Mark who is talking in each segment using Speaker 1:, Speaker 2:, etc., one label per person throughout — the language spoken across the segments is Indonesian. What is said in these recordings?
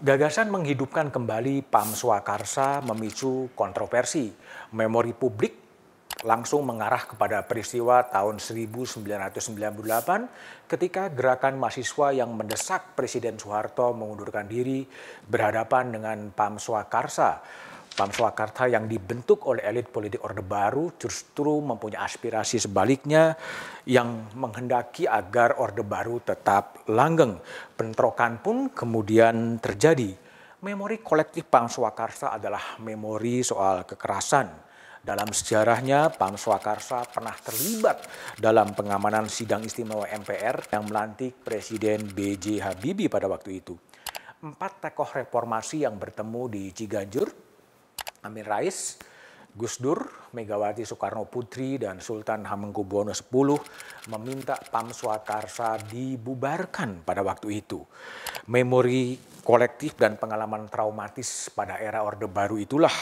Speaker 1: Gagasan menghidupkan kembali PAM Swakarsa memicu kontroversi. Memori publik langsung mengarah kepada peristiwa tahun 1998 ketika gerakan mahasiswa yang mendesak Presiden Soeharto mengundurkan diri berhadapan dengan PAM Swakarsa PAM yang dibentuk oleh elit politik Orde Baru justru mempunyai aspirasi sebaliknya yang menghendaki agar Orde Baru tetap langgeng. Bentrokan pun kemudian terjadi. Memori kolektif PAM adalah memori soal kekerasan. Dalam sejarahnya, PAM Swakarsa pernah terlibat dalam pengamanan sidang istimewa MPR yang melantik Presiden B.J. Habibie pada waktu itu. Empat tokoh reformasi yang bertemu di Ciganjur Amin Rais, Gus Dur, Megawati Soekarno Putri, dan Sultan Hamengkubuwono X meminta PAM Swakarsa dibubarkan pada waktu itu. Memori kolektif dan pengalaman traumatis pada era Orde Baru itulah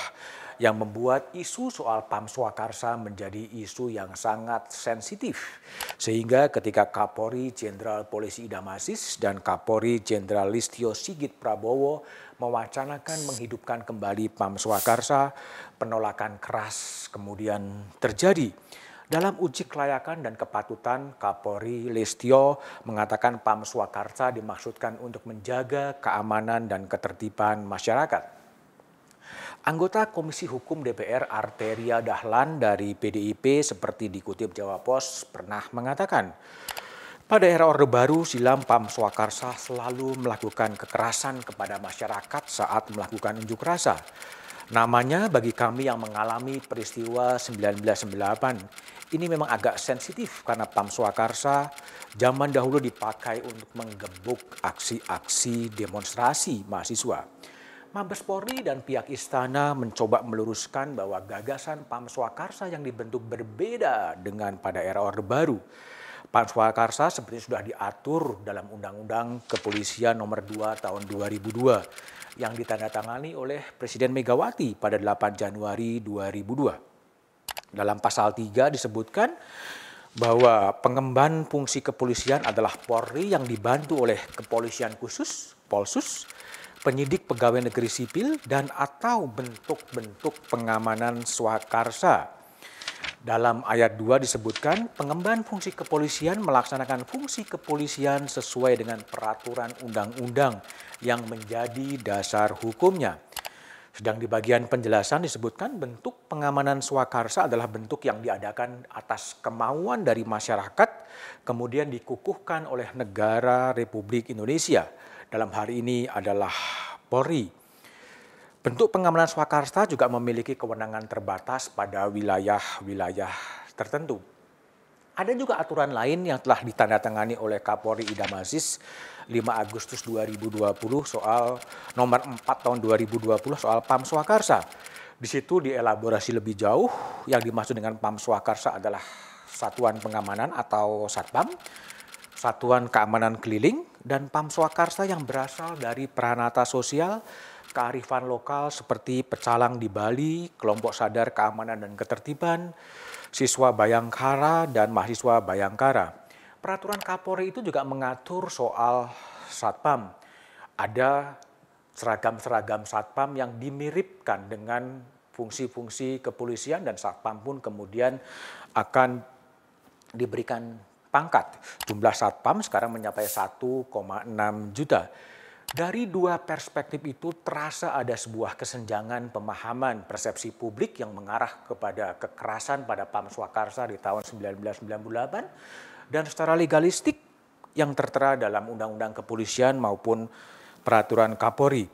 Speaker 1: yang membuat isu soal PAM Swakarsa menjadi isu yang sangat sensitif. Sehingga ketika Kapolri Jenderal Polisi Idam Aziz dan Kapolri Jenderal Listio Sigit Prabowo mewacanakan menghidupkan kembali PAM Swakarsa, penolakan keras kemudian terjadi. Dalam uji kelayakan dan kepatutan, Kapolri Listio mengatakan PAM Swakarsa dimaksudkan untuk menjaga keamanan dan ketertiban masyarakat. Anggota Komisi Hukum DPR Arteria Dahlan dari PDIP seperti dikutip Jawa Pos pernah mengatakan, pada era Orde Baru, Silam Pam Swakarsa selalu melakukan kekerasan kepada masyarakat saat melakukan unjuk rasa. Namanya bagi kami yang mengalami peristiwa 1998, ini memang agak sensitif karena Pam Swakarsa zaman dahulu dipakai untuk menggebuk aksi-aksi demonstrasi mahasiswa. Mabes Polri dan pihak istana mencoba meluruskan bahwa gagasan Pam Swakarsa yang dibentuk berbeda dengan pada era Orde Baru. Pam Swakarsa seperti sudah diatur dalam Undang-Undang Kepolisian Nomor 2 Tahun 2002 yang ditandatangani oleh Presiden Megawati pada 8 Januari 2002. Dalam pasal 3 disebutkan bahwa pengemban fungsi kepolisian adalah Polri yang dibantu oleh kepolisian khusus, Polsus, penyidik pegawai negeri sipil dan atau bentuk-bentuk pengamanan swakarsa. Dalam ayat 2 disebutkan pengemban fungsi kepolisian melaksanakan fungsi kepolisian sesuai dengan peraturan undang-undang yang menjadi dasar hukumnya. Sedang di bagian penjelasan disebutkan bentuk pengamanan swakarsa adalah bentuk yang diadakan atas kemauan dari masyarakat, kemudian dikukuhkan oleh negara Republik Indonesia dalam hari ini adalah Polri. Bentuk pengamanan swakarsa juga memiliki kewenangan terbatas pada wilayah-wilayah tertentu. Ada juga aturan lain yang telah ditandatangani oleh Kapolri Idam Aziz 5 Agustus 2020 soal nomor 4 tahun 2020 soal PAM Swakarsa. Di situ dielaborasi lebih jauh yang dimaksud dengan PAM Swakarsa adalah satuan pengamanan atau Satpam Satuan Keamanan Keliling, dan Pam Swakarsa yang berasal dari peranata sosial, kearifan lokal seperti pecalang di Bali, kelompok sadar keamanan dan ketertiban, siswa Bayangkara, dan mahasiswa Bayangkara. Peraturan Kapolri itu juga mengatur soal satpam. Ada seragam-seragam satpam yang dimiripkan dengan fungsi-fungsi kepolisian dan satpam pun kemudian akan diberikan pangkat. Jumlah satpam sekarang mencapai 1,6 juta. Dari dua perspektif itu terasa ada sebuah kesenjangan pemahaman persepsi publik yang mengarah kepada kekerasan pada PAM Swakarsa di tahun 1998 dan secara legalistik yang tertera dalam Undang-Undang Kepolisian maupun Peraturan Kapolri.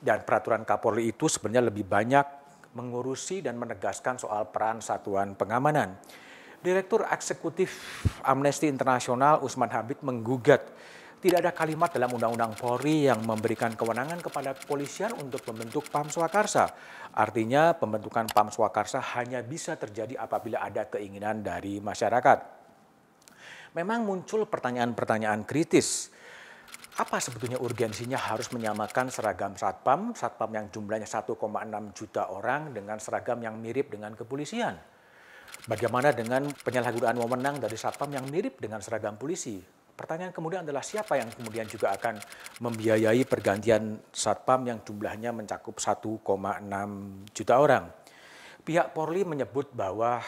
Speaker 1: Dan Peraturan Kapolri itu sebenarnya lebih banyak mengurusi dan menegaskan soal peran satuan pengamanan. Direktur Eksekutif Amnesty Internasional Usman Habib menggugat tidak ada kalimat dalam Undang-Undang Polri yang memberikan kewenangan kepada kepolisian untuk membentuk PAM Swakarsa. Artinya pembentukan PAM Swakarsa hanya bisa terjadi apabila ada keinginan dari masyarakat. Memang muncul pertanyaan-pertanyaan kritis. Apa sebetulnya urgensinya harus menyamakan seragam Satpam, Satpam yang jumlahnya 1,6 juta orang dengan seragam yang mirip dengan kepolisian? Bagaimana dengan penyalahgunaan wewenang dari satpam yang mirip dengan seragam polisi? Pertanyaan kemudian adalah siapa yang kemudian juga akan membiayai pergantian satpam yang jumlahnya mencakup 1,6 juta orang. Pihak Polri menyebut bahwa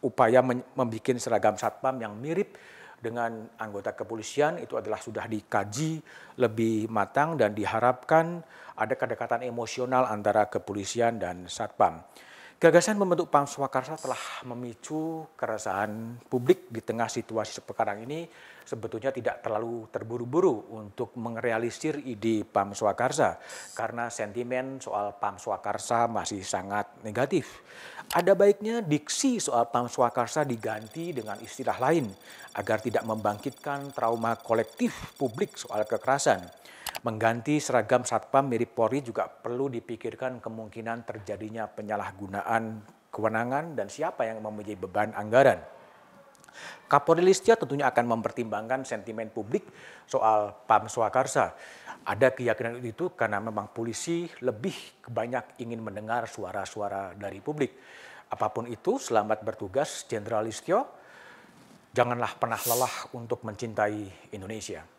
Speaker 1: upaya membuat seragam satpam yang mirip dengan anggota kepolisian itu adalah sudah dikaji lebih matang dan diharapkan ada kedekatan emosional antara kepolisian dan satpam. Gagasan membentuk PAM Swakarsa telah memicu keresahan publik di tengah situasi sekarang ini sebetulnya tidak terlalu terburu-buru untuk merealisir ide PAM Swakarsa karena sentimen soal PAM Swakarsa masih sangat negatif. Ada baiknya diksi soal PAM Swakarsa diganti dengan istilah lain agar tidak membangkitkan trauma kolektif publik soal kekerasan. Mengganti seragam satpam mirip Polri juga perlu dipikirkan kemungkinan terjadinya penyalahgunaan kewenangan dan siapa yang mempunyai beban anggaran. Kapolri Listia tentunya akan mempertimbangkan sentimen publik soal PAM Swakarsa. Ada keyakinan itu karena memang polisi lebih banyak ingin mendengar suara-suara dari publik. Apa pun itu, selamat bertugas Jenderal Listio. Janganlah pernah lelah untuk mencintai Indonesia.